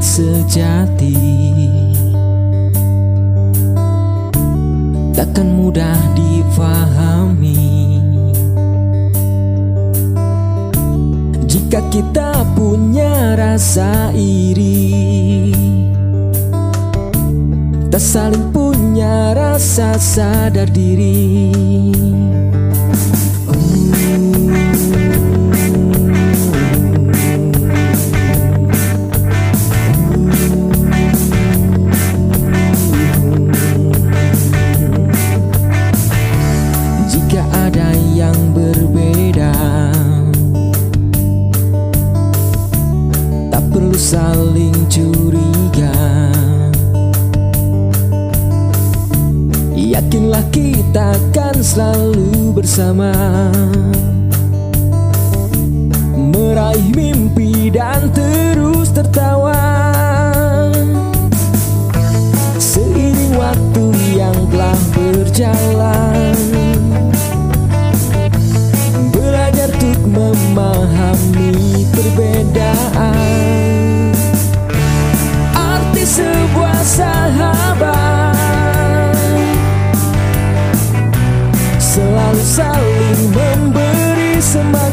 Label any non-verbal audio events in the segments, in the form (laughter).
Sahabat sejati. Takkan mudah difahami. Jika kita punya rasa iri Tak saling punya rasa sadar diri bersama. Meraih mimpi dan terus tertawa. Seiring waktu yang telah berjalan Belajar untuk memahami perbedaan somebody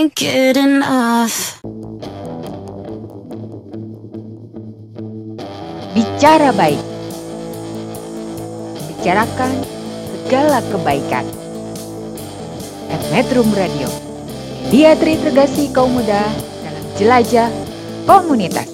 can't get enough. Bicara baik. Bicarakan segala kebaikan. At Metro Radio. Media terintegrasi kaum muda dalam jelajah komunitas.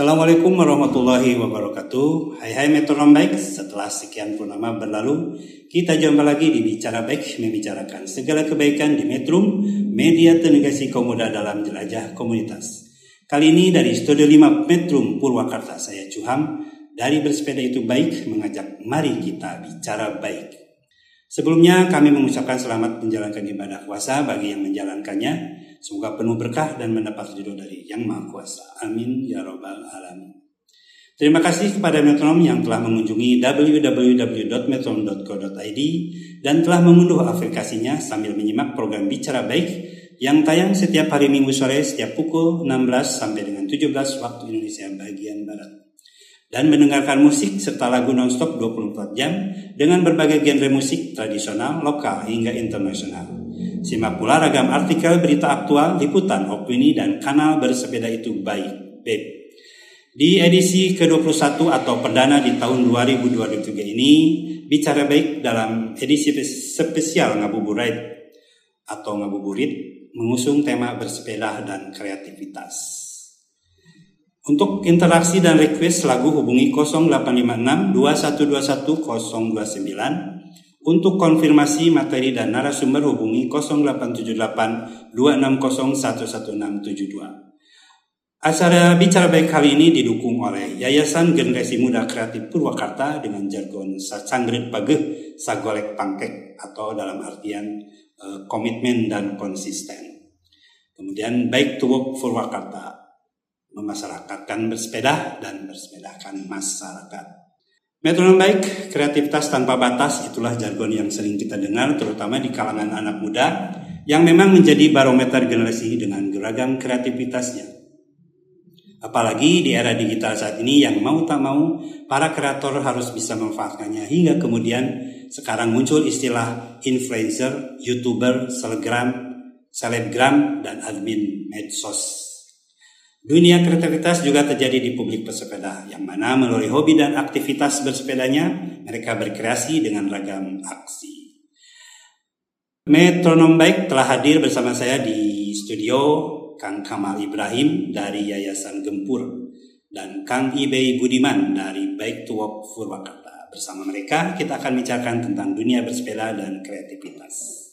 Assalamualaikum warahmatullahi wabarakatuh. Hai hai metronom baik. Setelah sekian purnama berlalu Kita jumpa lagi di Bicara Baik Membicarakan segala kebaikan di Metrum Media Tenegasi kaum muda dalam jelajah komunitas. Kali ini dari Studio 5 Metrum Purwakarta Saya Cuham. Dari Bersepeda Itu Baik Mengajak mari kita bicara baik. Sebelumnya kami mengucapkan selamat menjalankan ibadah puasa bagi yang menjalankannya. Semoga penuh berkah dan mendapat ridho dari Yang Maha Kuasa. Amin ya robbal alamin. Terima kasih kepada metronom yang telah mengunjungi www.metronom.co.id dan telah mengunduh aplikasinya sambil menyimak program Bicara Baik yang tayang setiap hari Minggu sore setiap pukul 16 sampai dengan 17 waktu Indonesia bagian Barat dan mendengarkan musik serta lagu nonstop 24 jam dengan berbagai genre musik tradisional, lokal hingga internasional. Simak pula ragam artikel berita aktual, liputan, opini, dan kanal bersepeda itu baik, BEP. Di edisi ke-21 atau perdana di tahun 2023 ini, bicara baik dalam edisi spesial Ngabuburit atau Ngabuburit mengusung tema bersepeda dan kreativitas. Untuk interaksi dan request lagu hubungi 0856 2121 029. Untuk konfirmasi materi dan narasumber hubungi 0878 260 11672. Acara Bicara Baik kali ini didukung oleh Yayasan Generasi Muda Kreatif Purwakarta dengan jargon Sacangrit Pageh Sagolek Pangkek atau dalam artian eh, komitmen dan konsisten. Kemudian Baik to Work Purwakarta memasyarakatkan bersepeda dan bersepedakan masyarakat. Metronom baik, kreativitas tanpa batas itulah jargon yang sering kita dengar terutama di kalangan anak muda yang memang menjadi barometer generasi dengan beragam kreativitasnya. Apalagi di era digital saat ini yang mau tak mau para kreator harus bisa memanfaatkannya hingga kemudian sekarang muncul istilah influencer, youtuber, selebgram, selebgram, dan admin medsos. Dunia kreativitas juga terjadi di publik bersepeda, yang mana melalui hobi dan aktivitas bersepedanya, mereka berkreasi dengan ragam aksi. Metronom Baik telah hadir bersama saya di studio Kang Kamal Ibrahim dari Yayasan Gempur dan Kang Ibei Budiman dari Baik to Walk Purwakarta. Bersama mereka kita akan bicarakan tentang dunia bersepeda dan kreativitas.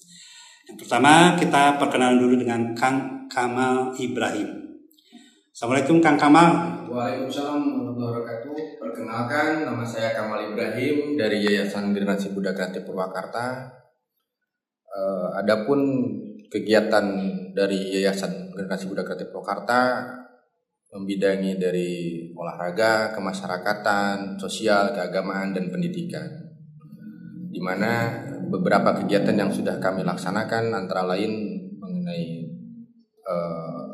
Yang pertama kita perkenalan dulu dengan Kang Kamal Ibrahim. Assalamualaikum Kang Kamal. Waalaikumsalam warahmatullahi wabarakatuh. Perkenalkan, nama saya Kamal Ibrahim dari Yayasan Generasi Muda Kreatif Purwakarta. Eh, adapun kegiatan dari Yayasan Generasi Muda Kreatif Purwakarta membidangi dari olahraga, kemasyarakatan, sosial, keagamaan, dan pendidikan. Di mana beberapa kegiatan yang sudah kami laksanakan antara lain mengenai eh,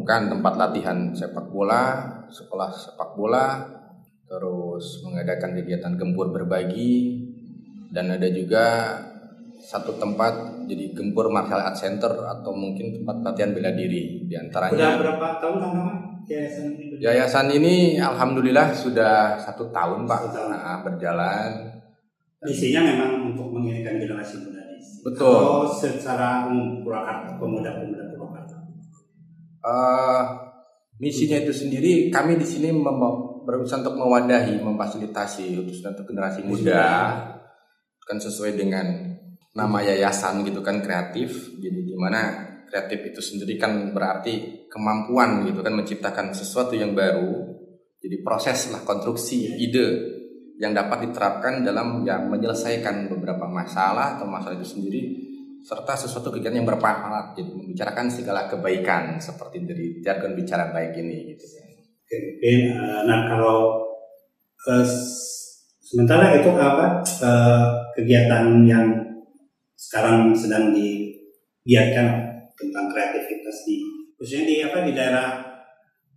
pembukaan tempat latihan sepak bola, sekolah sepak bola, terus mengadakan kegiatan gempur berbagi, dan ada juga satu tempat jadi gempur martial art center atau mungkin tempat latihan bela diri di Sudah antaranya. berapa tahun Kamal yayasan ini? Yayasan ini alhamdulillah sudah satu tahun pak Satu tahun. Nah, berjalan. Misinya memang untuk menginginkan generasi muda. Betul. Atau secara umum Purwakarta, pemuda-pemuda. Eh misinya itu sendiri kami di sini berusaha untuk mewadahi, memfasilitasi khususnya untuk generasi muda. Kan sesuai dengan nama yayasan gitu kan kreatif. Jadi di mana kreatif itu sendiri kan berarti kemampuan gitu kan menciptakan sesuatu yang baru. Jadi proses lah konstruksi ide yang dapat diterapkan dalam ya menyelesaikan beberapa masalah atau masalah itu sendiri serta sesuatu kegiatan yang bermanfaat jadi membicarakan segala kebaikan seperti dari jargon bicara baik ini gitu. Oke, mungkin eh, nah kalau eh, s- sementara itu apa eh, kegiatan yang sekarang sedang digiatkan tentang kreativitas di khususnya di apa di daerah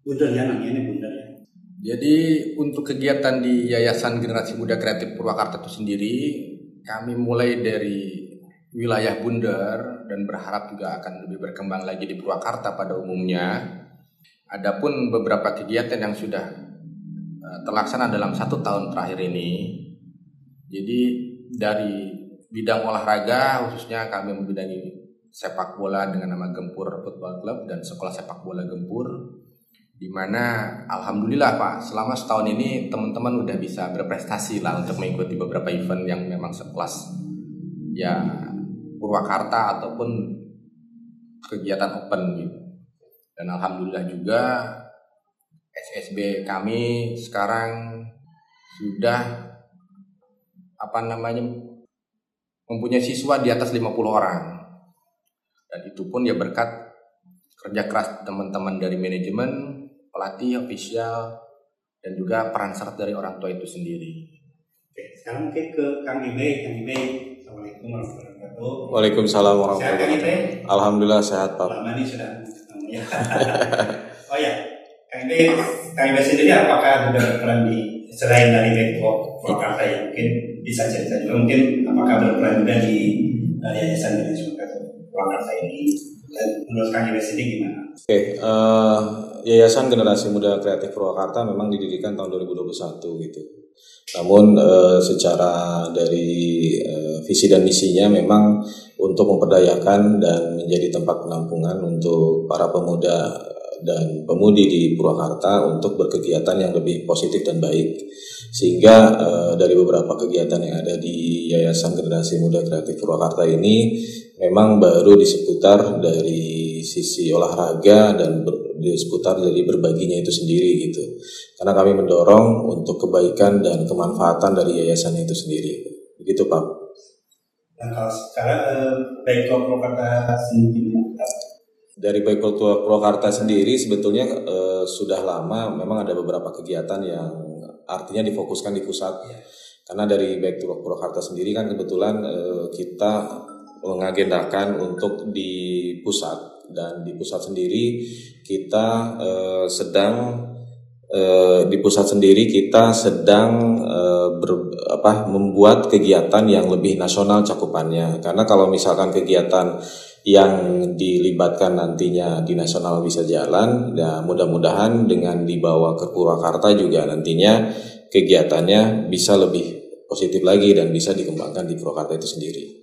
Bunder ya namanya ini Bunder ya. Jadi untuk kegiatan di Yayasan Generasi Muda Kreatif Purwakarta itu sendiri, kami mulai dari wilayah Bundar dan berharap juga akan lebih berkembang lagi di Purwakarta pada umumnya. Adapun beberapa kegiatan yang sudah eh, terlaksana dalam satu tahun terakhir ini, jadi dari bidang olahraga khususnya kami membidangi sepak bola dengan nama Gempur Football Club dan sekolah sepak bola Gempur di mana alhamdulillah Pak selama setahun ini teman-teman udah bisa berprestasi lah untuk mengikuti beberapa event yang memang sekelas ya Purwakarta ataupun kegiatan open gitu dan alhamdulillah juga SSB kami sekarang sudah apa namanya mempunyai siswa di atas 50 orang dan itu pun ya berkat kerja keras teman-teman dari manajemen pelatih, ofisial, dan juga peran serta dari orang tua itu sendiri. Oke, sekarang mungkin ke Kang Ibe, Kang Ibe. Assalamualaikum warahmatullahi wabarakatuh. Waalaikumsalam Sehat warahmatullahi wabarakatuh. Alhamdulillah sehat Pak. Lama nih sudah ketemu ya. (laughs) oh ya, Kang Ibe, Kang Ibe sendiri apakah sudah berperan di selain dari Beko Purwakarta ya mungkin bisa cerita juga mungkin apakah berperan juga di uh, Yayasan Manajemen Purwakarta ini dan menurut Kang Ibe sendiri gimana? Oke, eh, Yayasan Generasi Muda Kreatif Purwakarta memang didirikan tahun 2021 gitu. Namun eh, secara dari eh, visi dan misinya memang untuk memperdayakan dan menjadi tempat penampungan untuk para pemuda dan pemudi di Purwakarta untuk berkegiatan yang lebih positif dan baik. Sehingga eh, dari beberapa kegiatan yang ada di Yayasan Generasi Muda Kreatif Purwakarta ini memang baru di seputar dari sisi olahraga dan ber- di seputar dari berbaginya itu sendiri gitu. Karena kami mendorong untuk kebaikan dan kemanfaatan dari yayasan itu sendiri. Begitu Pak. Dan kalau sekarang Beko Purwakarta sendiri? Dari Baikul Purwakarta sendiri sebetulnya eh, sudah lama memang ada beberapa kegiatan yang artinya difokuskan di pusat. Karena dari Baikul Purwakarta sendiri kan kebetulan eh, kita mengagendakan untuk di pusat dan di pusat sendiri kita eh, sedang eh, di pusat sendiri kita sedang eh, ber- apa membuat kegiatan yang lebih nasional cakupannya karena kalau misalkan kegiatan yang dilibatkan nantinya di nasional bisa jalan ya mudah-mudahan dengan dibawa ke Purwakarta juga nantinya kegiatannya bisa lebih positif lagi dan bisa dikembangkan di Purwakarta itu sendiri.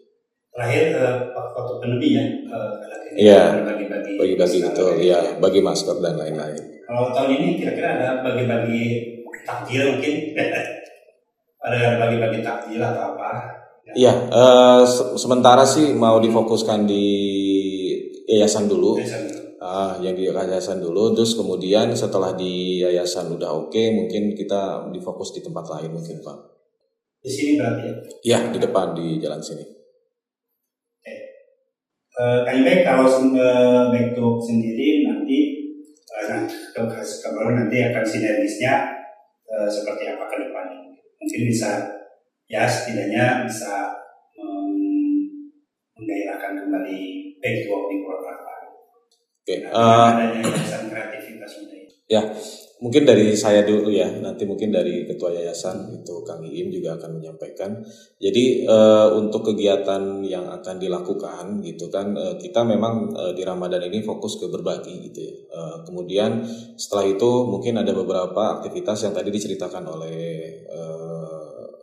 Terakhir uh, waktu pandemi ya, uh, Iya. bagi-bagi Bagi-bagi gitu ya, bagi masker dan lain-lain. Kalau tahun ini kira-kira ada bagi-bagi takjil mungkin? (laughs) ada bagi-bagi takjil atau apa? Iya, eh, se- sementara sih mau difokuskan di yayasan dulu. Ah, yang di yayasan dulu, terus kemudian setelah di yayasan udah oke, mungkin kita difokus di tempat lain mungkin Pak. Di sini berarti ya. Ya, di depan di jalan sini. Uh, Kang Ibe, kalau uh, Backtalk sendiri nanti uh, nah, nanti akan sinergisnya uh, seperti apa ke depannya. Mungkin bisa ya setidaknya bisa menggairahkan kembali Backtalk di Purwakarta. Oke, Nah, eh, adanya yayasan kreativitas ya mungkin dari saya dulu ya, nanti mungkin dari ketua yayasan itu Kang Iim juga akan menyampaikan. Jadi eh, untuk kegiatan yang akan dilakukan gitu kan, eh, kita memang eh, di Ramadan ini fokus ke berbagi gitu ya. Eh, kemudian setelah itu mungkin ada beberapa aktivitas yang tadi diceritakan oleh eh,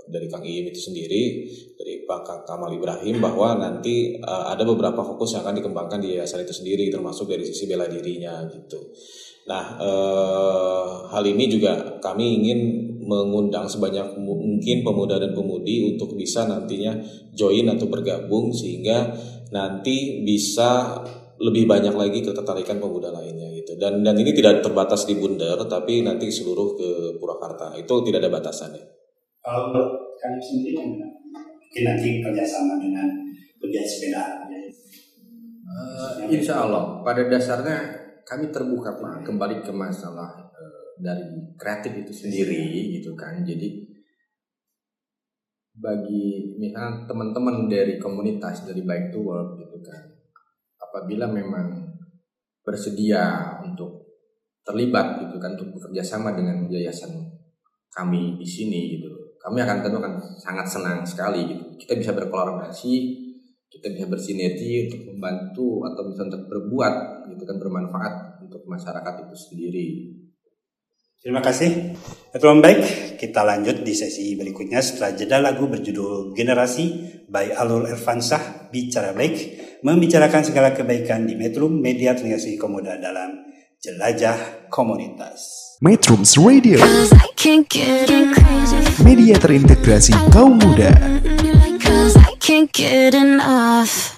dari Kang Iim itu sendiri, dari Pak Kamal Ibrahim bahwa nanti eh, ada beberapa fokus yang akan dikembangkan di yayasan itu sendiri, termasuk dari sisi bela dirinya gitu. Nah, eh, hal ini juga kami ingin mengundang sebanyak mu- mungkin pemuda dan pemudi untuk bisa nantinya join atau bergabung sehingga nanti bisa lebih banyak lagi ketertarikan pemuda lainnya gitu. Dan dan ini tidak terbatas di Bundar tapi nanti seluruh ke Purwakarta. Itu tidak ada batasannya. Kalau buat kalian sendiri? Mungkin nanti kerjasama dengan pegiat sepeda. ya. Eh, insya Allah pada dasarnya kami terbuka pak. Kembali ke masalah eh, dari kreatif itu sendiri gitu kan. Jadi bagi misalnya teman-teman dari komunitas dari Bike to Work gitu kan apabila memang bersedia untuk terlibat gitu kan untuk bekerja sama dengan yayasan kami di sini gitu kami akan tentu akan sangat senang sekali gitu. Kita bisa berkolaborasi kita bisa bersinergi untuk membantu atau bisa untuk berbuat gitu kan bermanfaat untuk masyarakat itu sendiri Terima kasih. Teman baik, kita lanjut di sesi berikutnya setelah jeda lagu berjudul Generasi by Alul Irfansah Bicara Baik membicarakan segala kebaikan di Metro Media Terintegrasi Komoda dalam Jelajah Komunitas. Metrums Radio, media terintegrasi kaum muda. Can't get enough.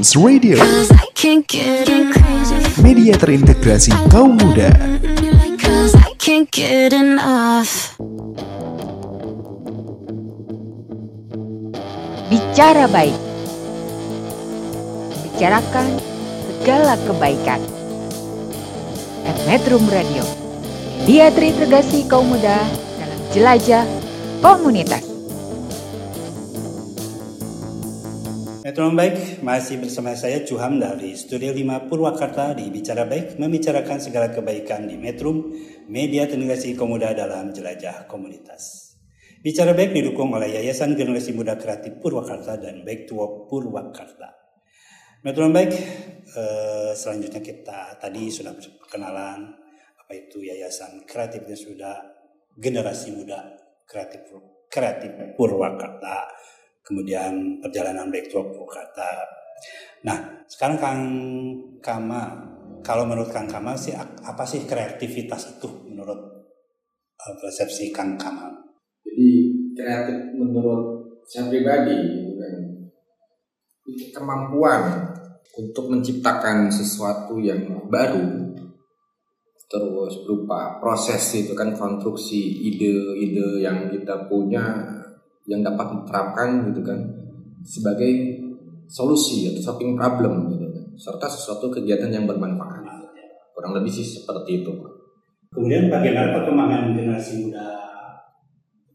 Metrums Radio, media terintegrasi kaum muda. Bicara baik. Bicarakan segala kebaikan. At Metrum Radio. Dia terintegrasi kaum muda dalam jelajah komunitas. Metron Baik masih bersama saya Cuham dari Studio 5 Purwakarta di Bicara Baik membicarakan segala kebaikan di Metrum, media terintegrasi kaum muda dalam jelajah komunitas. Bicara Baik didukung oleh Yayasan Generasi Muda Kreatif Purwakarta dan Back to Purwakarta. Metron Baik, eh, selanjutnya kita tadi sudah perkenalan apa itu Yayasan Kreatif dan sudah Generasi Muda Kreatif Purwakarta kemudian perjalanan back to work Purwakarta. Nah, sekarang Kang Kama, kalau menurut Kang Kamal sih apa sih kreativitas itu menurut uh, persepsi Kang Kamal? Jadi kreatif menurut saya pribadi gitu kan, itu kemampuan untuk menciptakan sesuatu yang baru terus berupa proses itu kan konstruksi ide-ide yang kita punya yang dapat diterapkan gitu kan sebagai solusi atau solving problem gitu kan serta sesuatu kegiatan yang bermanfaat kurang lebih sih seperti itu Pak. Kemudian bagaimana perkembangan generasi muda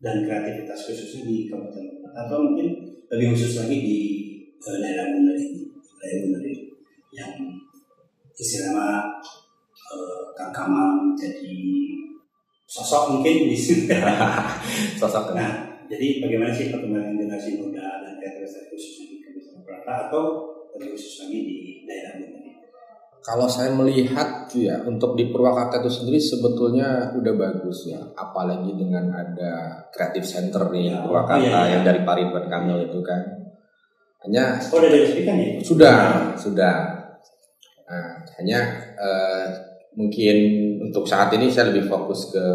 dan kreativitas khususnya di Kabupaten Purwakarta atau mungkin lebih khusus lagi di uh, daerah Bunda ini, daerah Bunda ini yang istilahnya uh, Kang Kamal menjadi sosok mungkin di sini. (laughs) sosok Nah, jadi bagaimana sih perkembangan generasi muda dan kreativitas khususnya di Kabupaten Purwakarta atau lebih khusus lagi di daerah ini? Kalau saya melihat ya untuk di Purwakarta itu sendiri sebetulnya udah bagus ya, apalagi dengan ada Creative Center nih Ya, Purwakarta oh, iya, iya. yang dari Pak Ridwan Kamil itu kan. Hanya Oh, udah diresmikan ya? sudah sudah. Nah, hanya eh, mungkin untuk saat ini saya lebih fokus ke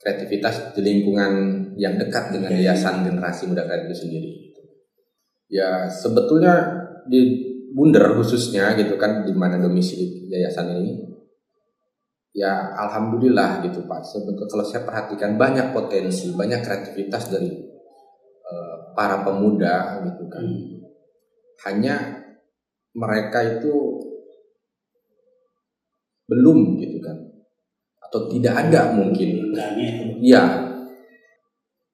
kreativitas di lingkungan yang dekat dengan Yayasan Generasi Muda Kreatif itu sendiri. Ya sebetulnya di Bunder khususnya gitu kan di mana domisili yayasan ini ya alhamdulillah gitu Pak. Sebetulnya kalau saya perhatikan banyak potensi banyak kreativitas dari eh, para pemuda gitu kan. Hanya mereka itu belum gitu kan. Atau tidak ada mungkin. Iya.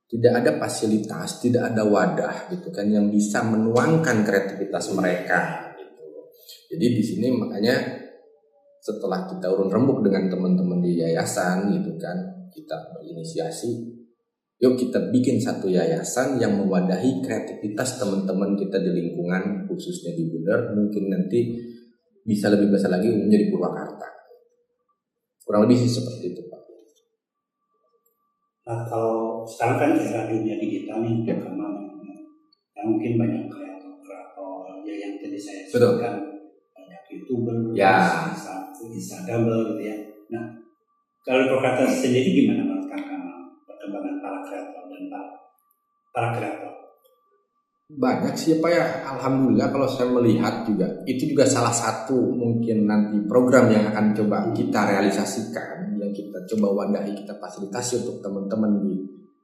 Tidak ada fasilitas, tidak ada wadah gitu kan yang bisa menuangkan kreativitas mereka gitu. Jadi di sini makanya setelah kita urun rembuk dengan teman-teman di yayasan gitu kan, kita berinisiasi Yuk kita bikin satu yayasan yang mewadahi kreativitas teman-teman kita di lingkungan khususnya di Bunder mungkin nanti bisa lebih besar lagi umumnya di Purwakarta. Kurang lebih sih seperti itu Pak. Nah, kalau sekarang kan era dunia digital nih, karena yang mungkin banyak kreator-kreator ya yang tadi saya sebutkan banyak youtuber, Ya. Insta- Instagramer gitu ya. Nah, kalau Purwakarta sendiri gimana menurut Kamal perkembangan para kreator dan para, para kreator? Banyak sih Pak ya, Alhamdulillah kalau saya melihat juga itu juga salah satu mungkin nanti program yang akan coba kita realisasikan, yang kita coba wadahi, kita fasilitasi untuk teman-teman di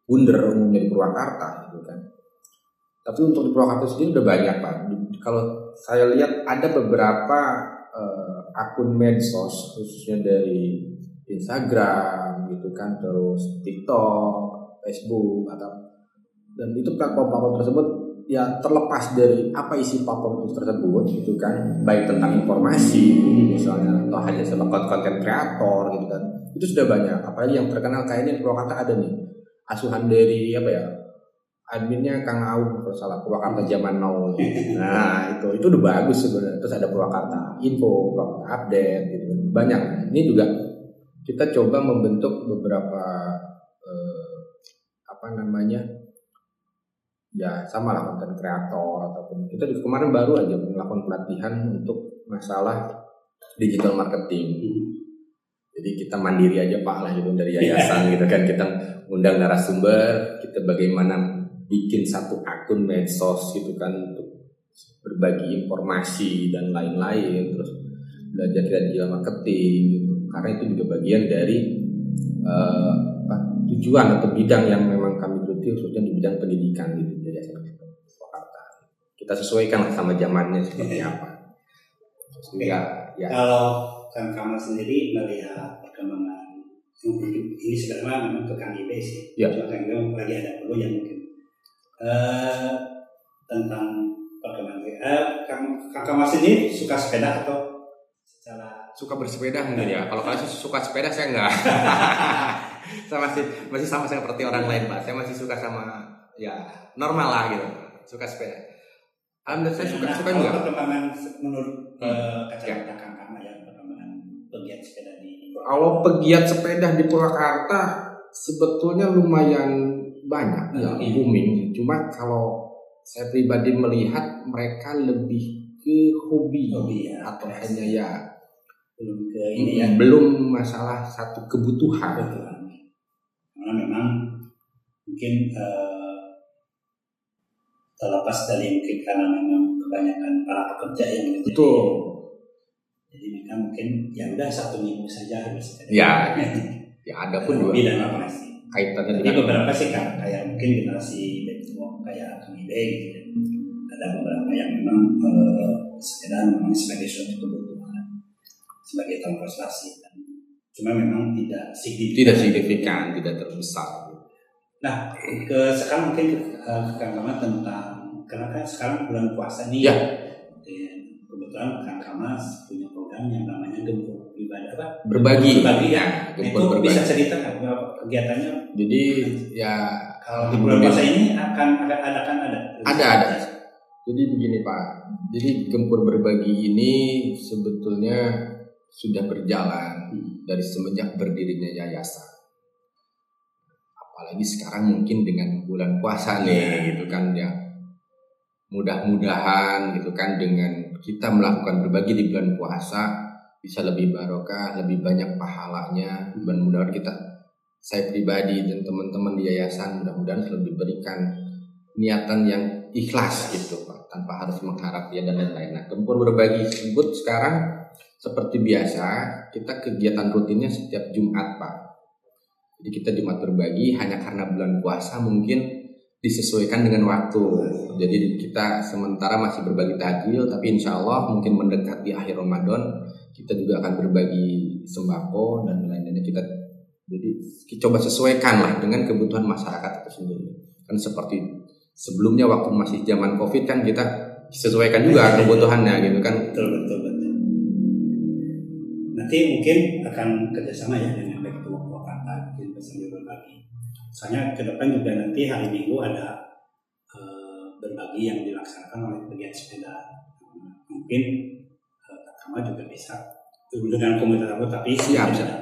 Bunder umumnya di Purwakarta gitu kan. Tapi untuk di Purwakarta sendiri udah banyak Pak. Kalau saya lihat ada beberapa eh, akun medsos khususnya dari Instagram gitu kan, terus TikTok, Facebook atau dan itu platform-platform tersebut ya terlepas dari apa isi platform tersebut gitu kan baik tentang informasi misalnya atau hanya sebagai konten kreator gitu kan itu sudah banyak apalagi yang terkenal kayaknya di Purwakarta ada nih asuhan dari apa ya adminnya Kang Aung kalau salah Purwakarta zaman now. Nah itu itu udah bagus sebenarnya. Terus ada Purwakarta info Purwakarta update gitu kan. Banyak. Ini juga kita coba membentuk beberapa eh, apa namanya ya sama lah konten kreator ataupun kita kemarin baru aja melakukan pelatihan untuk masalah digital marketing. Jadi kita mandiri aja pak lah gitu dari yayasan gitu kan. Kita undang narasumber kita bagaimana bikin satu akun medsos gitu kan untuk berbagi informasi dan lain-lain terus belajar digital marketing gitu. Karena itu juga bagian dari eh, apa, tujuan atau bidang yang memang kami geluti khususnya di bidang pendidikan gitu di Yayasan Purwakarta kita sesuaikan sama zamannya seperti apa. Sehingga ya. Kalau Kang Kamal sendiri melihat perkembangan ini sebenarnya memang ke Kang Ibe sih. Ya. Cuma Kang Ibe lagi ada perlu yang mungkin eh tentang perkembangan. Eh, Kang, Kang Kamal sendiri suka sepeda atau secara suka bersepeda mungkin ya kalau kalian suka sepeda saya enggak (laughs) saya masih masih sama seperti orang lain pak saya masih suka sama ya normal lah gitu suka sepeda alhamdulillah saya suka Nah, suka kalau juga perkembangan menurut eh, Ya. kacamata Kang Kamal ya pegiat sepeda di kalau pegiat sepeda di Purwakarta sebetulnya lumayan banyak ya Banyak, ya. booming cuma kalau saya pribadi melihat mereka lebih ke hobi, Hobi, ya. atau hanya ya belum ke ini ya. belum masalah satu kebutuhan Kebetulan. Karena memang mungkin eh, terlepas dari mungkin karena memang kebanyakan para pekerja yang betul Jadi mereka mungkin ya udah satu minggu saja bersepeda. Ya, ya ada pun juga dan apa sih. kaitannya Jadi dengan beberapa sih kan kayak mungkin generasi baby boom kayak Ide gitu ya. Ada beberapa yang memang eh, sepeda memang sebagai suatu kebutuhan sebagai dan cuma memang tidak signifikan. tidak signifikan tidak terbesar Nah, ke sekarang mungkin ke, eh, ke Kang tentang karena kan sekarang bulan puasa nih. Ya. Kebetulan Kang punya program yang namanya Gempur Pribadi apa? berbagi Berbagi ya. itu berbagi bisa cerita nggak kegiatannya? jadi ya Kalau di bulan puasa ini akan akan ada kan ada? Ada, ada. jadi begini pak jadi gempur berbagi ini sebetulnya sudah berjalan dari semenjak berdirinya yayasan apalagi sekarang mungkin dengan bulan puasa nih gitu kan ya mudah-mudahan gitu kan dengan kita melakukan berbagi di bulan puasa bisa lebih barokah, lebih banyak pahalanya dan mudah-mudahan kita saya pribadi dan teman-teman di yayasan mudah-mudahan selalu diberikan niatan yang ikhlas gitu Pak tanpa harus mengharap ya dan lain-lain. Nah, gempur berbagi tersebut sekarang seperti biasa kita kegiatan rutinnya setiap Jumat Pak. Jadi kita Jumat berbagi hanya karena bulan puasa mungkin disesuaikan dengan waktu. Jadi kita sementara masih berbagi takjil, tapi insya Allah mungkin mendekati akhir Ramadan kita juga akan berbagi sembako dan lain-lainnya kita jadi kita coba sesuaikan lah dengan kebutuhan masyarakat itu sendiri. Kan seperti sebelumnya waktu masih zaman covid kan kita sesuaikan juga kebutuhannya gitu kan. Betul betul betul. Nanti mungkin akan kerjasama ya dengan Soalnya ke depan juga nanti hari Minggu ada eh, berbagi yang dilaksanakan oleh pegiat sepeda. Mungkin eh, Kama juga bisa dengan komunitas aku tapi Siap, sepeda.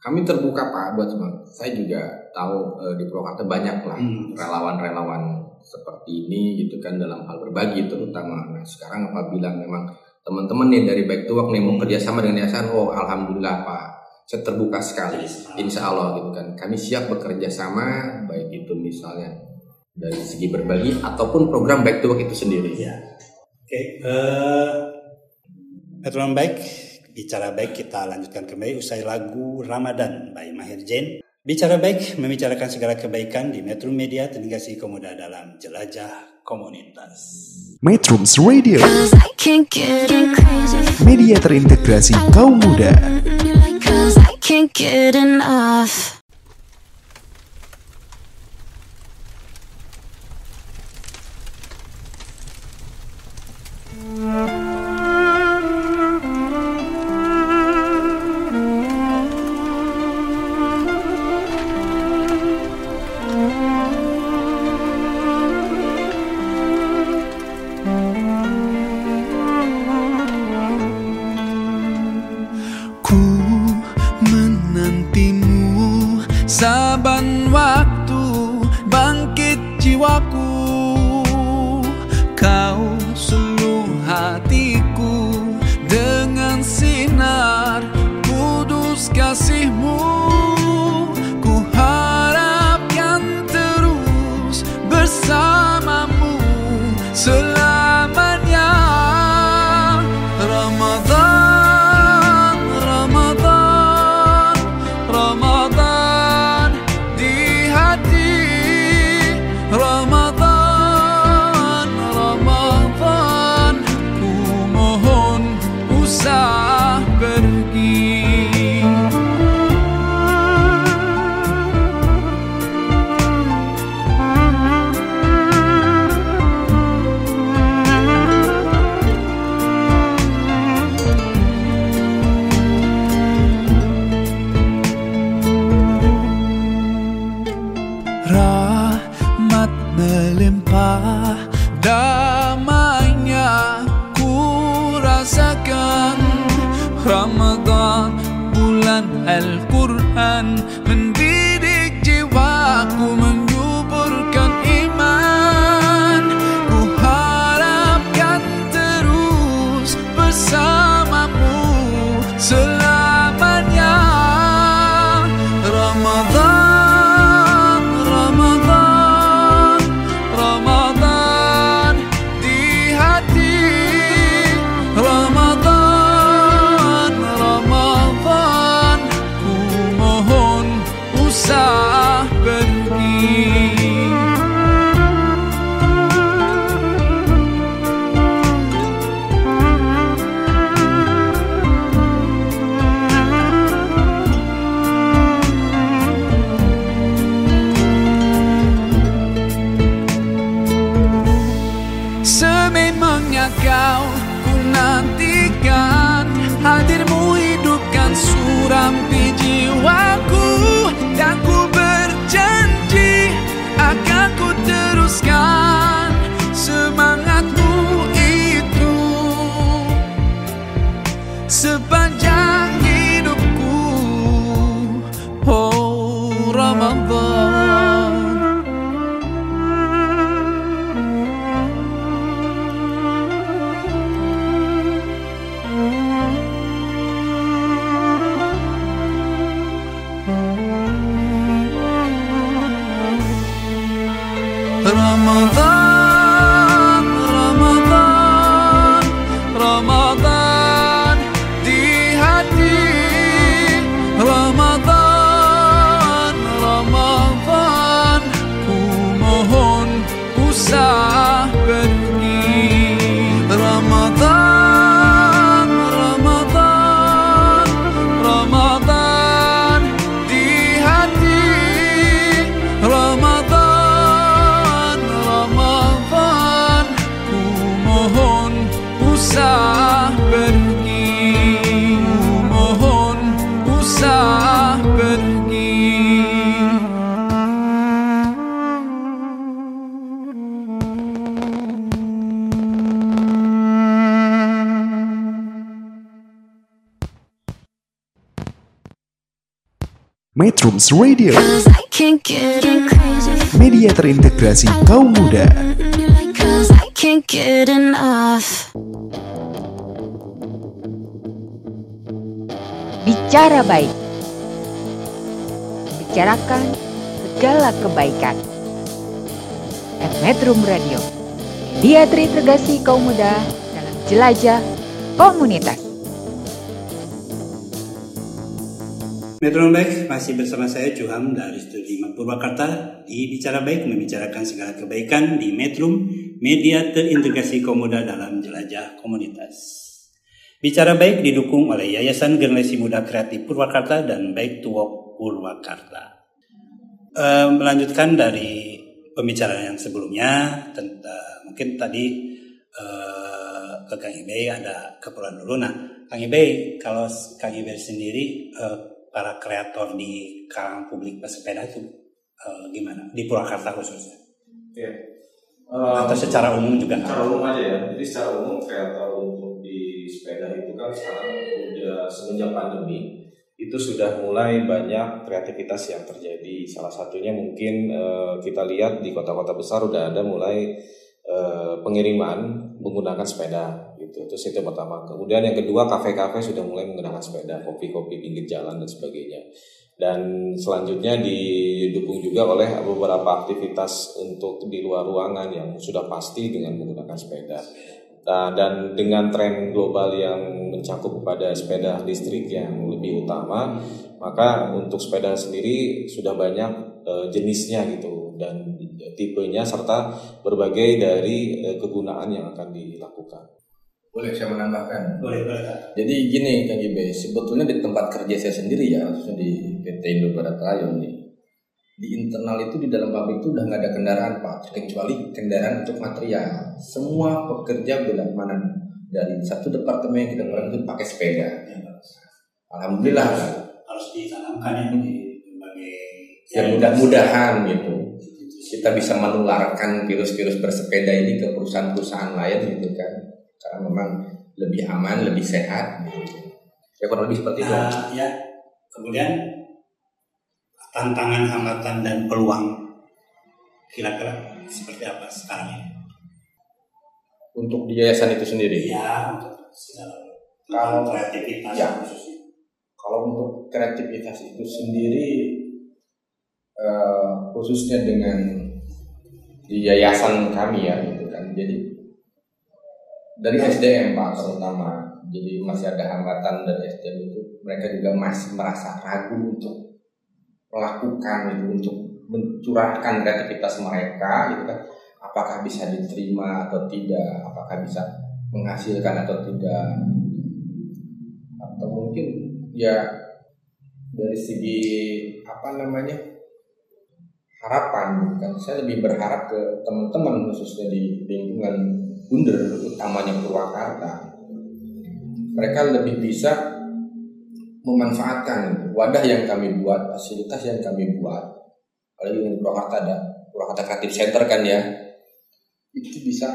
Kami terbuka Pak buat semua. Saya juga tahu eh, di Purwakarta banyak lah Hmm. relawan-relawan seperti ini gitu kan dalam hal berbagi terutama. Nah sekarang apabila memang teman-teman nih dari Back to Work nih mau kerjasama dengan yayasan, oh alhamdulillah Pak, terbuka sekali. Insya Allah gitu kan. Kami siap bekerja sama baik itu misalnya dari segi berbagi ataupun program Back to Work itu sendiri. Ya. Oke, eh Metronom baik, bicara baik kita lanjutkan kembali usai lagu Ramadan by Mahir Jain. Bicara baik, membicarakan segala kebaikan di Metro Media Televisi Komoda dalam jelajah komunitas. Metrums Radio, media terintegrasi kaum muda. Cause I can't get enough. Ku Metrums Radio, media terintegrasi kaum muda. Bicara baik. Bicarakan segala kebaikan. At Metrum Radio. Dia terintegrasi kaum muda dalam jelajah komunitas. Metro Baik masih bersama saya Juham dari Studi Purwakarta di Bicara Baik membicarakan segala kebaikan di Metrum Media Terintegrasi Komuda dalam Jelajah Komunitas. Bicara Baik didukung oleh Yayasan Generasi Muda Kreatif Purwakarta dan Baik to Purwakarta. Eh, melanjutkan dari pembicaraan yang sebelumnya, tentang mungkin tadi eh, ke Kang Ibe ada keperluan dulu. Nah, Kang Ibe, kalau Kang Ibe sendiri eh, para kreator di kalangan publik pesepeda itu eh, gimana di Purwakarta khususnya Iya. atau secara umum juga secara umum aja ya. Jadi secara umum kreator untuk di sepeda itu kan sekarang udah semenjak pandemi itu sudah mulai banyak kreativitas yang terjadi. Salah satunya mungkin eh, kita lihat di kota-kota besar udah ada mulai eh, pengiriman menggunakan sepeda gitu. Terus itu pertama. Kemudian yang kedua kafe-kafe sudah mulai menggunakan sepeda, kopi-kopi pinggir jalan dan sebagainya. Dan selanjutnya didukung juga oleh beberapa aktivitas untuk di luar ruangan yang sudah pasti dengan menggunakan sepeda. Nah, dan dengan tren global yang mencakup kepada sepeda listrik yang lebih utama, maka untuk sepeda sendiri sudah banyak eh, jenisnya gitu dan tipenya serta berbagai dari eh, kegunaan yang akan dilakukan. Boleh saya menambahkan? boleh boleh. Jadi gini Kang Ibe, sebetulnya di tempat kerja saya sendiri ya, khususnya di PT Indo Barat Rayon nih, di internal itu di dalam pabrik itu udah nggak ada kendaraan pak, kecuali kendaraan untuk material. Semua pekerja bila mana dari satu departemen yang kita pernah itu pakai sepeda. Alhamdulillah harus ditanamkan itu di berbagai ya mudah-mudahan gitu kita bisa menularkan virus-virus bersepeda ini ke perusahaan-perusahaan lain gitu kan karena memang lebih aman lebih sehat ya kurang lebih seperti itu Nah, ya Kemudian tantangan, hambatan dan peluang kira-kira seperti apa sekarang ini? Untuk di yayasan itu sendiri. Ya, untuk Kalau- kreativitas Ya. khususnya. Kalau untuk kreativitas itu sendiri eh, khususnya dengan di yayasan kami ya gitu kan. Jadi dari SDM Pak terutama. Jadi masih ada hambatan dari SDM itu mereka juga masih merasa ragu untuk melakukan itu untuk mencurahkan kreativitas mereka gitu kan. Apakah bisa diterima atau tidak? Apakah bisa menghasilkan atau tidak? Atau mungkin ya dari segi apa namanya harapan kan saya lebih berharap ke teman-teman khususnya di lingkungan Bunder utamanya Purwakarta. Mereka lebih bisa memanfaatkan wadah yang kami buat fasilitas yang kami buat. Apalagi di Purwakarta ada Purwakarta Creative Center kan ya. Itu bisa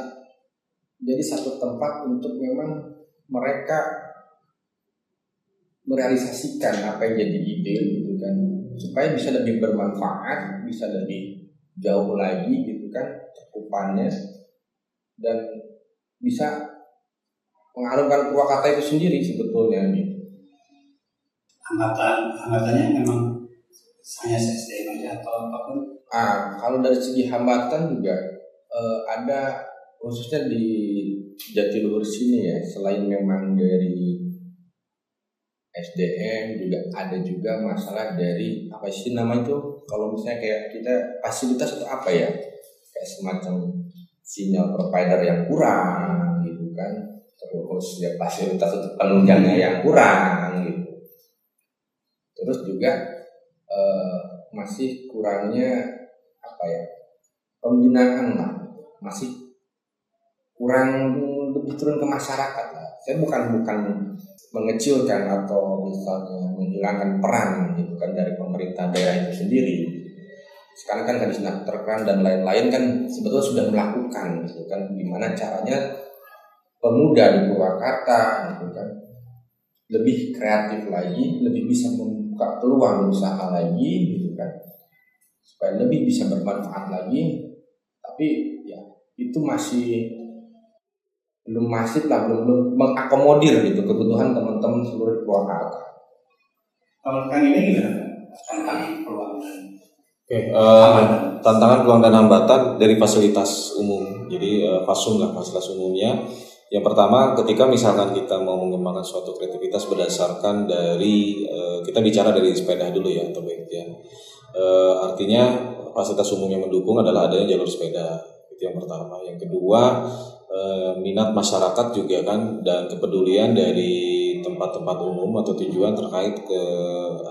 jadi satu tempat untuk memang mereka merealisasikan apa yang jadi ide gitu kan. Supaya bisa lebih bermanfaat bisa lebih jauh lagi gitu kan cakupannya dan bisa mengharumkan Purwakarta itu sendiri sebetulnya gitu. Hambatan, hambatannya memang hanya SDM aja atau apa pun. Ah, kalau dari segi hambatan juga eh, ada khususnya di Jatiluhur sini ya selain memang dari SDM juga ada juga masalah dari apa sih nama itu? Kalau misalnya kayak kita fasilitas atau apa ya? Kayak semacam sinyal provider yang kurang gitu kan. Terus ya fasilitas untuk penunjangnya yang kurang gitu. Terus juga eh, masih kurangnya apa ya pembinaan lah. Masih kurang lebih turun ke masyarakat lah. Saya bukan bukan mengecilkan atau misalnya menghilangkan peran gitu kan dari pemerintah daerah itu sendiri sekarang kan hadis terkeran dan lain-lain kan sebetulnya sudah melakukan gitu kan. Gimana caranya pemuda di Purwakarta gitu kan lebih kreatif lagi lebih bisa membuka peluang usaha lagi gitu kan. Supaya lebih bisa bermanfaat lagi. Tapi ya itu masih belum masif lah belum, belum mengakomodir gitu kebutuhan teman-teman seluruh Purwakarta. Kalau kang ini gimana? Tantangan peluang Oke, eh, tantangan peluang dan hambatan dari fasilitas umum. Jadi eh, fasum lah fasilitas umumnya. Yang pertama, ketika misalkan kita mau mengembangkan suatu kreativitas berdasarkan dari eh, kita bicara dari sepeda dulu ya, atau baik ya. Eh, artinya fasilitas umum yang mendukung adalah adanya jalur sepeda. Itu yang pertama. Yang kedua, eh, minat masyarakat juga kan dan kepedulian dari tempat-tempat umum atau tujuan terkait ke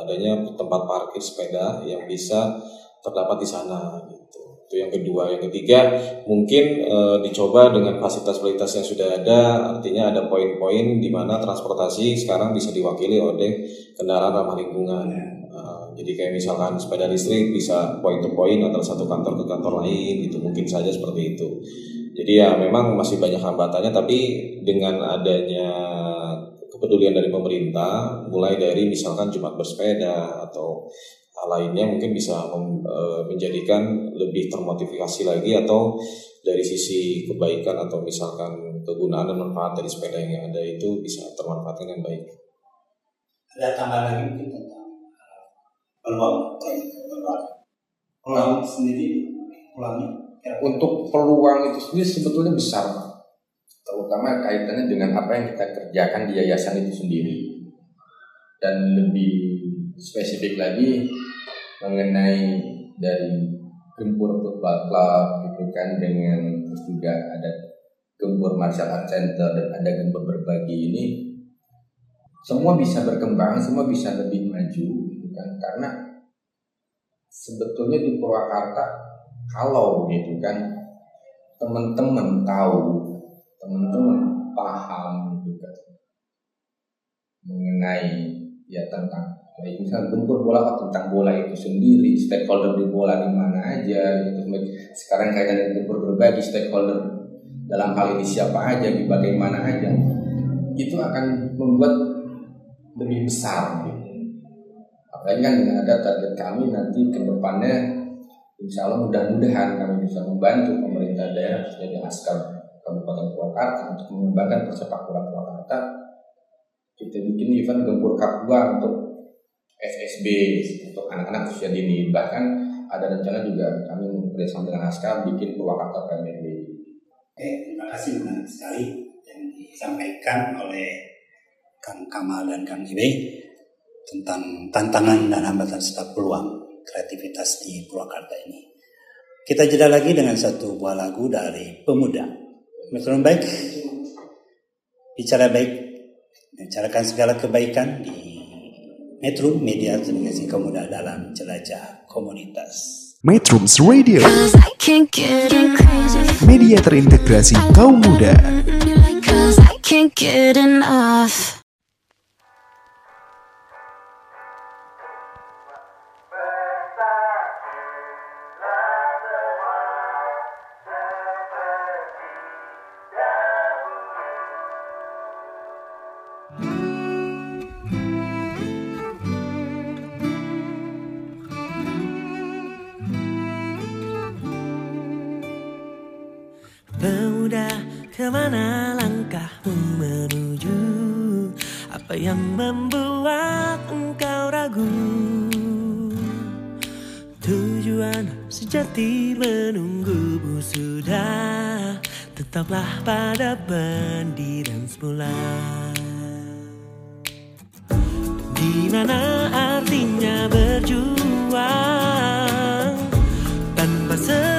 adanya tempat parkir sepeda yang bisa terdapat di sana gitu. Itu yang kedua, yang ketiga mungkin e, dicoba dengan fasilitas-fasilitas yang sudah ada, artinya ada poin-poin di mana transportasi sekarang bisa diwakili oleh kendaraan ramah lingkungan. E, jadi kayak misalkan sepeda listrik bisa point to point antara satu kantor ke kantor lain gitu, mungkin saja seperti itu. Jadi ya memang masih banyak hambatannya, tapi dengan adanya kepedulian dari pemerintah, mulai dari misalkan Jumat bersepeda atau lainnya mungkin bisa mem- eh, menjadikan lebih termotivasi lagi atau dari sisi kebaikan atau misalkan kegunaan dan manfaat dari sepeda yang ada itu bisa termanfaatkan dengan baik. ada tambahan lagi mungkin tentang uh, peluang peluang peluang sendiri peluangnya kira-kira untuk peluang itu sendiri sebetulnya besar Pak. terutama kaitannya dengan apa yang kita kerjakan di yayasan itu sendiri dan lebih spesifik lagi mengenai dari gempur football club gitu kan dengan terus juga ada gempur martial art center dan ada gempur berbagi ini semua bisa berkembang semua bisa lebih maju gitu kan. Karena sebetulnya di Purwakarta kalau gitu kan teman-teman tahu teman-teman paham gitu kan mengenai ya tentang baik misal gempur bola tentang bola itu sendiri stakeholder di bola di mana aja gitu. Sekarang kaitan gempur berbagi stakeholder. Dalam hal ini siapa aja di bagaimana aja. Itu akan membuat lebih besar gitu. Apalagi kan ada target kami nanti ke depannya Insya Allah mudah-mudahan kami bisa membantu pemerintah daerah khususnya di Askar Kabupaten Purwakarta untuk mengembangkan persepak bola Purwakarta. Kita bikin event gempur cup 2 untuk FSB untuk anak-anak usia dini. Bahkan ada rencana juga kami bekerjasama dengan Askar bikin Premier League. Oke, terima kasih menarik sekali yang disampaikan oleh Kang Kamal dan Kang Ibe tentang tantangan dan hambatan serta peluang kreativitas di Purwakarta ini. Kita jeda lagi dengan satu buah lagu dari Pemuda. Metron baik, bicara baik, bicarakan segala kebaikan di Metro Media Televisi Pemuda dalam jelajah komunitas. Metrums Radio, media terintegrasi kaum muda. Sejati menunggumu sudah Tetaplah pada pendirian semula. Di mana artinya berjuang? Tanpa sesuatu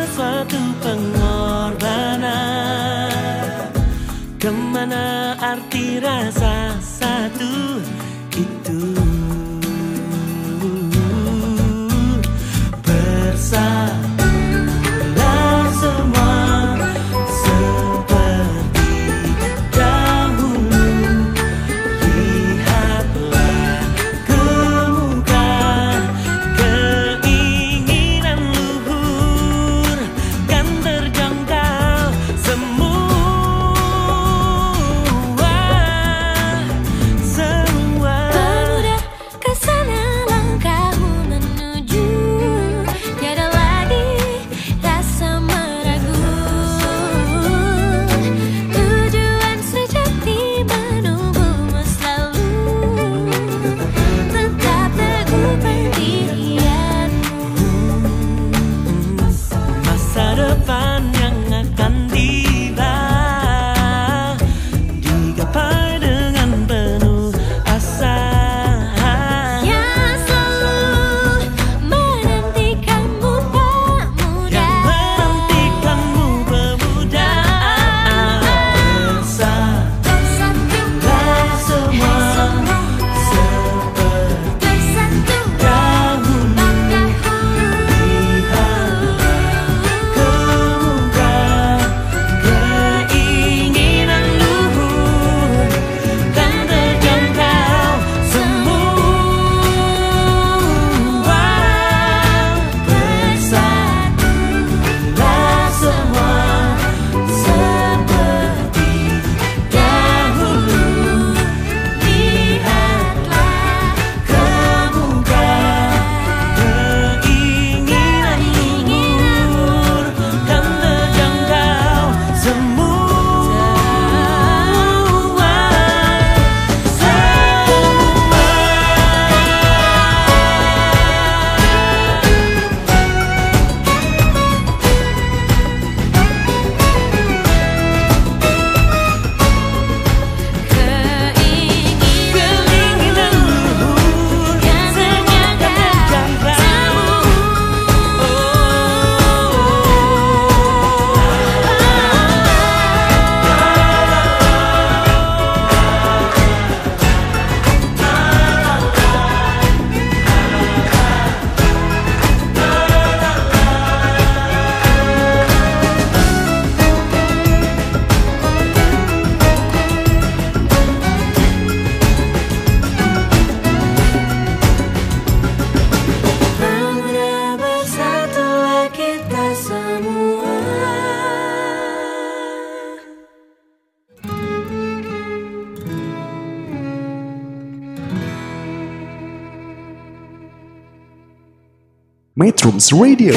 Metrums Radio,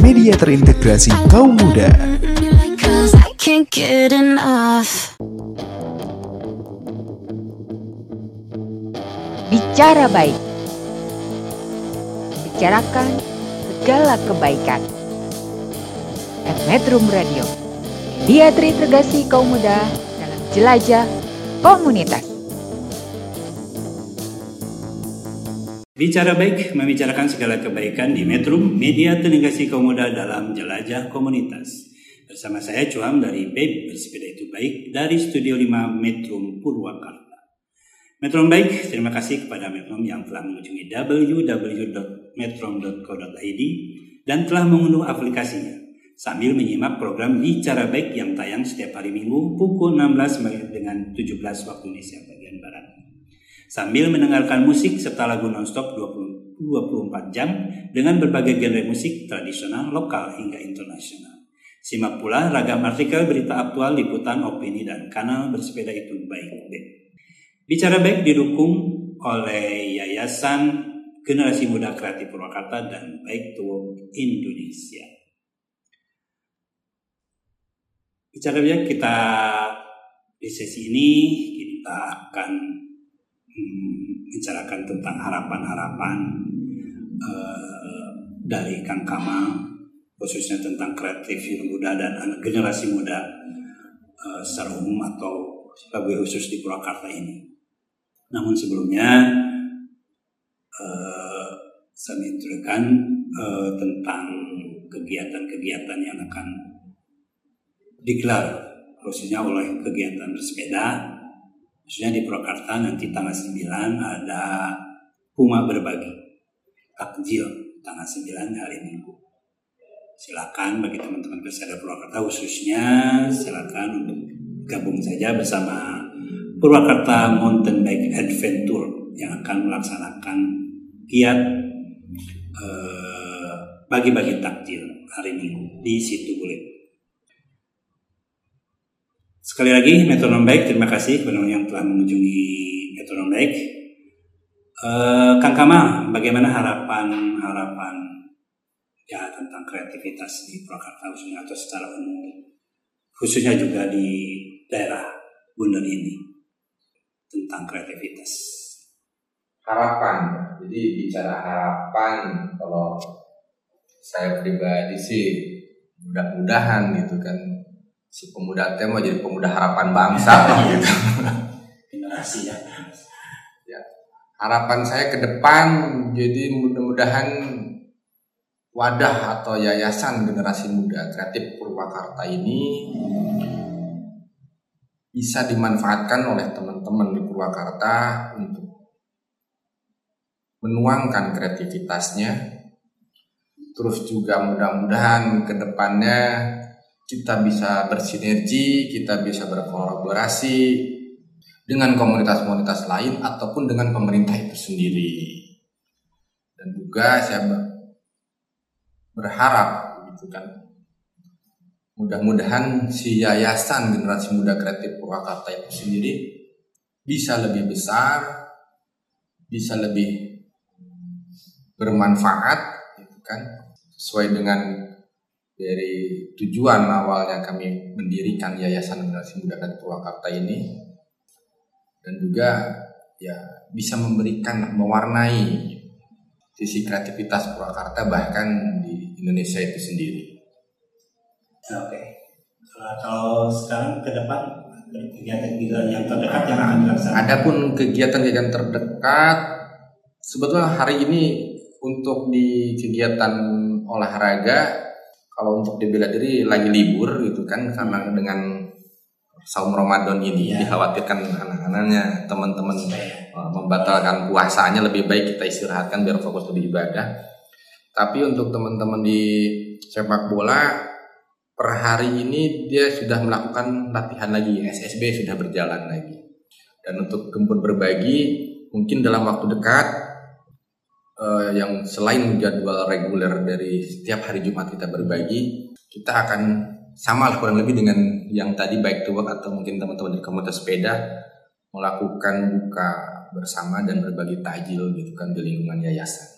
media terintegrasi kaum muda. Bicara baik. Bicarakan segala kebaikan. At Metrum Radio. Media terintegrasi kaum muda dalam jelajah komunitas. Bicara baik, membicarakan segala kebaikan di Metrum, media teligasi kaum muda dalam jelajah komunitas. Bersama saya Cuam dari BEB Bersepeda Itu Baik dari Studio 5 Metrum Purwakarta. Metrum Baik, terima kasih kepada Metrum yang telah mengunjungi www.metrum.co.id dan telah mengunduh aplikasinya sambil menyimak program Bicara Baik yang tayang setiap hari Minggu pukul 16 sampai dengan 17 waktu Indonesia bagian Barat sambil mendengarkan musik serta lagu nonstop 20, 24 jam dengan berbagai genre musik tradisional, lokal hingga internasional. Simak pula ragam artikel berita aktual, liputan, opini, dan kanal bersepeda itu baik. Bicara baik didukung oleh Yayasan Generasi Muda Kreatif Purwakarta dan Baik to Indonesia. Bicara baik kita di sesi ini kita akan bicarakan tentang harapan-harapan eh, dari Kang Kamal khususnya tentang kreatif muda dan anak generasi muda eh, secara umum atau lebih khusus di Purwakarta ini. Namun sebelumnya eh, saya mengintrodukan eh, tentang kegiatan-kegiatan yang akan digelar khususnya oleh kegiatan bersepeda khususnya di Purwakarta nanti tanggal 9 ada Puma berbagi takjil tanggal 9 hari Minggu. Silakan bagi teman-teman pesepeda Purwakarta khususnya silakan untuk gabung saja bersama Purwakarta Mountain Bike Adventure yang akan melaksanakan giat eh, bagi-bagi takjil hari Minggu di situ boleh Sekali lagi, Metronom Baik, terima kasih kepada yang telah mengunjungi Metronom Baik. Eh, Kang Kamal, bagaimana harapan-harapan ya tentang kreativitas di Purwakarta khususnya atau secara umum, khususnya juga di daerah Bundar ini tentang kreativitas. harapan jadi bicara harapan kalau saya pribadi sih mudah-mudahan gitu kan si pemuda teh mau jadi pemuda harapan bangsa lah (laughs) gitu. Generasi ya. ya. Harapan saya ke depan jadi mudah-mudahan wadah atau yayasan generasi muda kreatif Purwakarta ini bisa dimanfaatkan oleh teman-teman di Purwakarta untuk menuangkan kreativitasnya. Terus juga mudah-mudahan ke depannya kita bisa bersinergi, kita bisa berkolaborasi dengan komunitas-komunitas lain ataupun dengan pemerintah itu sendiri. Dan juga saya berharap gitu kan mudah-mudahan si yayasan generasi muda kreatif Purwakarta itu sendiri bisa lebih besar, bisa lebih bermanfaat gitu kan sesuai dengan dari tujuan awalnya kami mendirikan Yayasan Generasi Muda Kreatif Purwakarta ini dan juga ya bisa memberikan mewarnai sisi kreativitas Purwakarta bahkan di Indonesia itu sendiri. Oke. Nah, kalau sekarang ke depan kegiatan-kegiatan yang terdekat yang akan dilaksanakan. Adapun kegiatan-kegiatan terdekat sebetulnya hari ini untuk di kegiatan olahraga kalau untuk di bela diri lagi libur gitu kan karena dengan saum Ramadan ini Ya. dikhawatirkan anak-anaknya teman-teman uh, membatalkan puasanya lebih baik kita istirahatkan biar fokus di ibadah. Tapi untuk teman-teman di sepak bola per hari ini dia sudah melakukan latihan lagi SSB sudah berjalan lagi. Dan untuk gempur berbagi mungkin dalam waktu dekat eh, yang selain jadwal reguler dari setiap hari Jumat kita berbagi, kita akan sama lah kurang lebih dengan yang tadi baik to work atau mungkin teman-teman di komunitas sepeda melakukan buka bersama dan berbagi takjil gitu kan di lingkungan yayasan.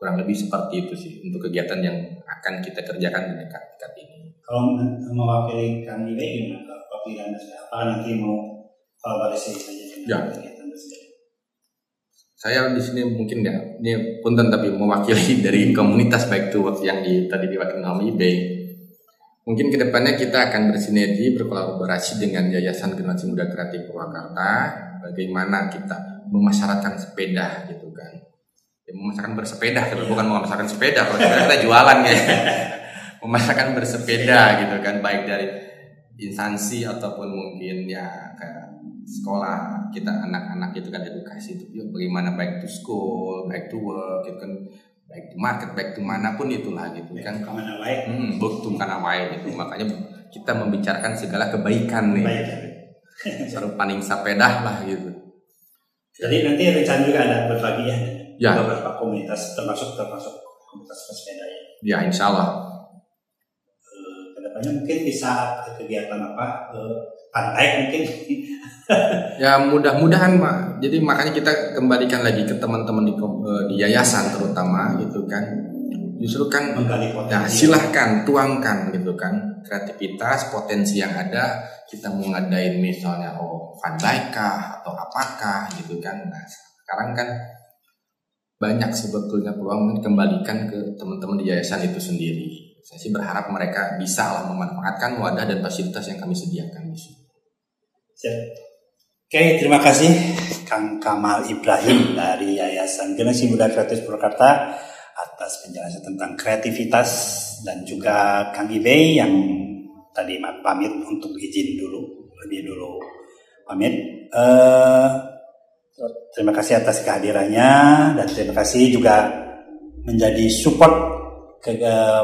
kurang lebih seperti itu sih untuk kegiatan yang akan kita kerjakan di dekat-dekat ini. Kalau mewakili gimana? Apabila apa nanti mau kolaborasi saja Ya. Saya di sini mungkin ya, ini punten tapi mewakili (laughs) dari komunitas baik itu yang di, tadi diwakili nama IBE. Mungkin ke depannya kita akan bersinergi, berkolaborasi dengan Yayasan Generasi Muda Kreatif Purwakarta. Bagaimana kita memasyarakatkan sepeda gitu kan. Ya, memasyarakatkan bersepeda, tapi bukan memasyarakatkan sepeda. Kalau sepeda kita jualan ya. (laughs) memasyarakatkan bersepeda gitu kan, baik dari instansi ataupun mungkin ya ke sekolah kita anak-anak itu kan edukasi itu yuk bagaimana baik to school, baik to work, gitu kan baik to market, baik to mana pun itulah gitu kan. Ke mana baik? Hmm, betul karena wae gitu. Makanya kita membicarakan segala kebaikan nih. Seru paning sapedah lah gitu. Jadi nanti rencana juga ada berbagi ya, Ya. beberapa komunitas termasuk termasuk komunitas pesepeda ya. Ya insya Allah. Ke depannya mungkin bisa kegiatan apa? eh, pantai mungkin. Ya mudah-mudahan Pak. Jadi makanya kita kembalikan lagi ke teman-teman di, eh, di yayasan terutama gitu kan. Justru kan Menggali potensi. ya silahkan tuangkan gitu kan kreativitas potensi yang ada kita mau ngadain misalnya oh pandai kah atau apakah gitu kan. Nah sekarang kan banyak sebetulnya peluang dikembalikan ke teman-teman di yayasan itu sendiri. Saya sih berharap mereka bisa lah memanfaatkan wadah dan fasilitas yang kami sediakan di sini. Oke, terima kasih Kang Kamal Ibrahim dari Yayasan Generasi Muda Kreatif Purwakarta atas penjelasan tentang kreativitas dan juga Kang Ibe yang tadi pamit untuk izin dulu, lebih dulu pamit. Eh, terima kasih atas kehadirannya dan terima kasih juga menjadi support ke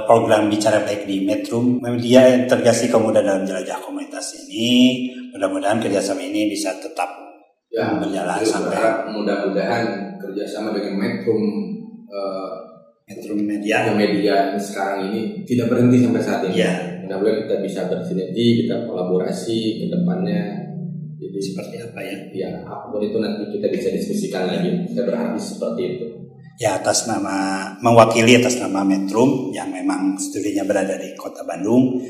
program bicara baik di Metro Media Integrasi Muda dalam Jelajah Komunitas ini. Mudah-mudahan kerjasama ini bisa tetap Ya, berjalan sampai mudah-mudahan kerjasama dengan Metro eh, Metro Media. media sekarang ini tidak berhenti sampai saat ini. Iya. Mudah-mudahan kita bisa bersinergi, kita kolaborasi ke depannya. Jadi Seperti apa ya? ya apa pun itu nanti kita bisa diskusikan lagi. Saya berharap seperti itu. Ya atas nama mewakili atas nama Metro yang memang studinya berada di Kota Bandung.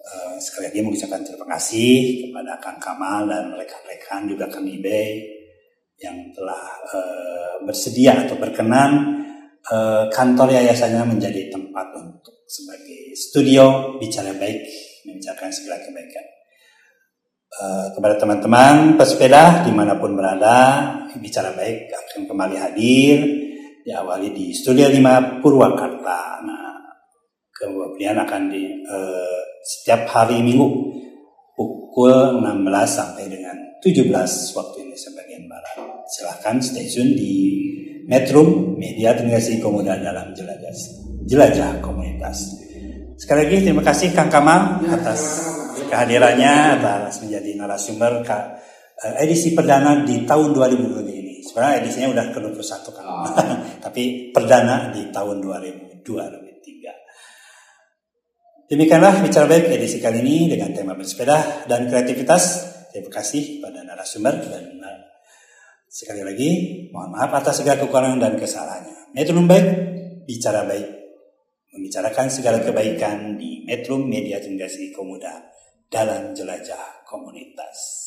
Eh, sekali lagi mengucapkan terima kasih kepada Kang Kamal dan rekan-rekan juga Kang Ibe yang telah eh, bersedia atau berkenan eh, kantor yayasannya menjadi tempat untuk sebagai studio bicara baik membicarakan segala kebaikan. Eh, kepada teman-teman pesepeda di mana pun berada, bicara baik akan kembali hadir diawali di Studio 5 Purwakarta. Nah, kemudian akan di eh, setiap hari Minggu pukul 16 sampai dengan 17 waktu Indonesia bagian barat. Silahkan stay tune di Metro Media Tegnasi Komuda dalam jelajah jelajah komunitas. Sekali lagi terima kasih Kang Kamal atas kehadirannya atas menjadi narasumber eh, edisi perdana di tahun 2020 ini. Sebenarnya edisinya udah ke-21 kan. (laughs) Tapi perdana di tahun 2002 2003. Demikianlah bicara baik edisi kali ini dengan tema bersepeda dan kreativitas. Terima kasih pada narasumber dan sekali lagi mohon maaf atas segala kekurangan dan kesalahannya. Metro baik, bicara baik, membicarakan segala kebaikan di Metro Media Generasi Komuda dalam jelajah komunitas.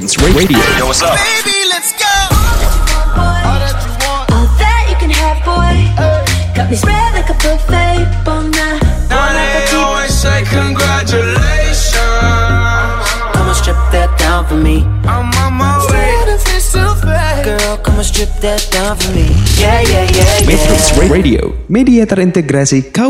Metrums Radio. Yo, what's up? Baby, let's go. All that you can have, boy. Got me spread like a buffet, bon now. Now they always say congratulations. Come on, strip that down for me. I'm on my way. Girl, come on, strip that down for me. Yeah, yeah, yeah, Metrums yeah. Radio, media terintegrasi kaum muda.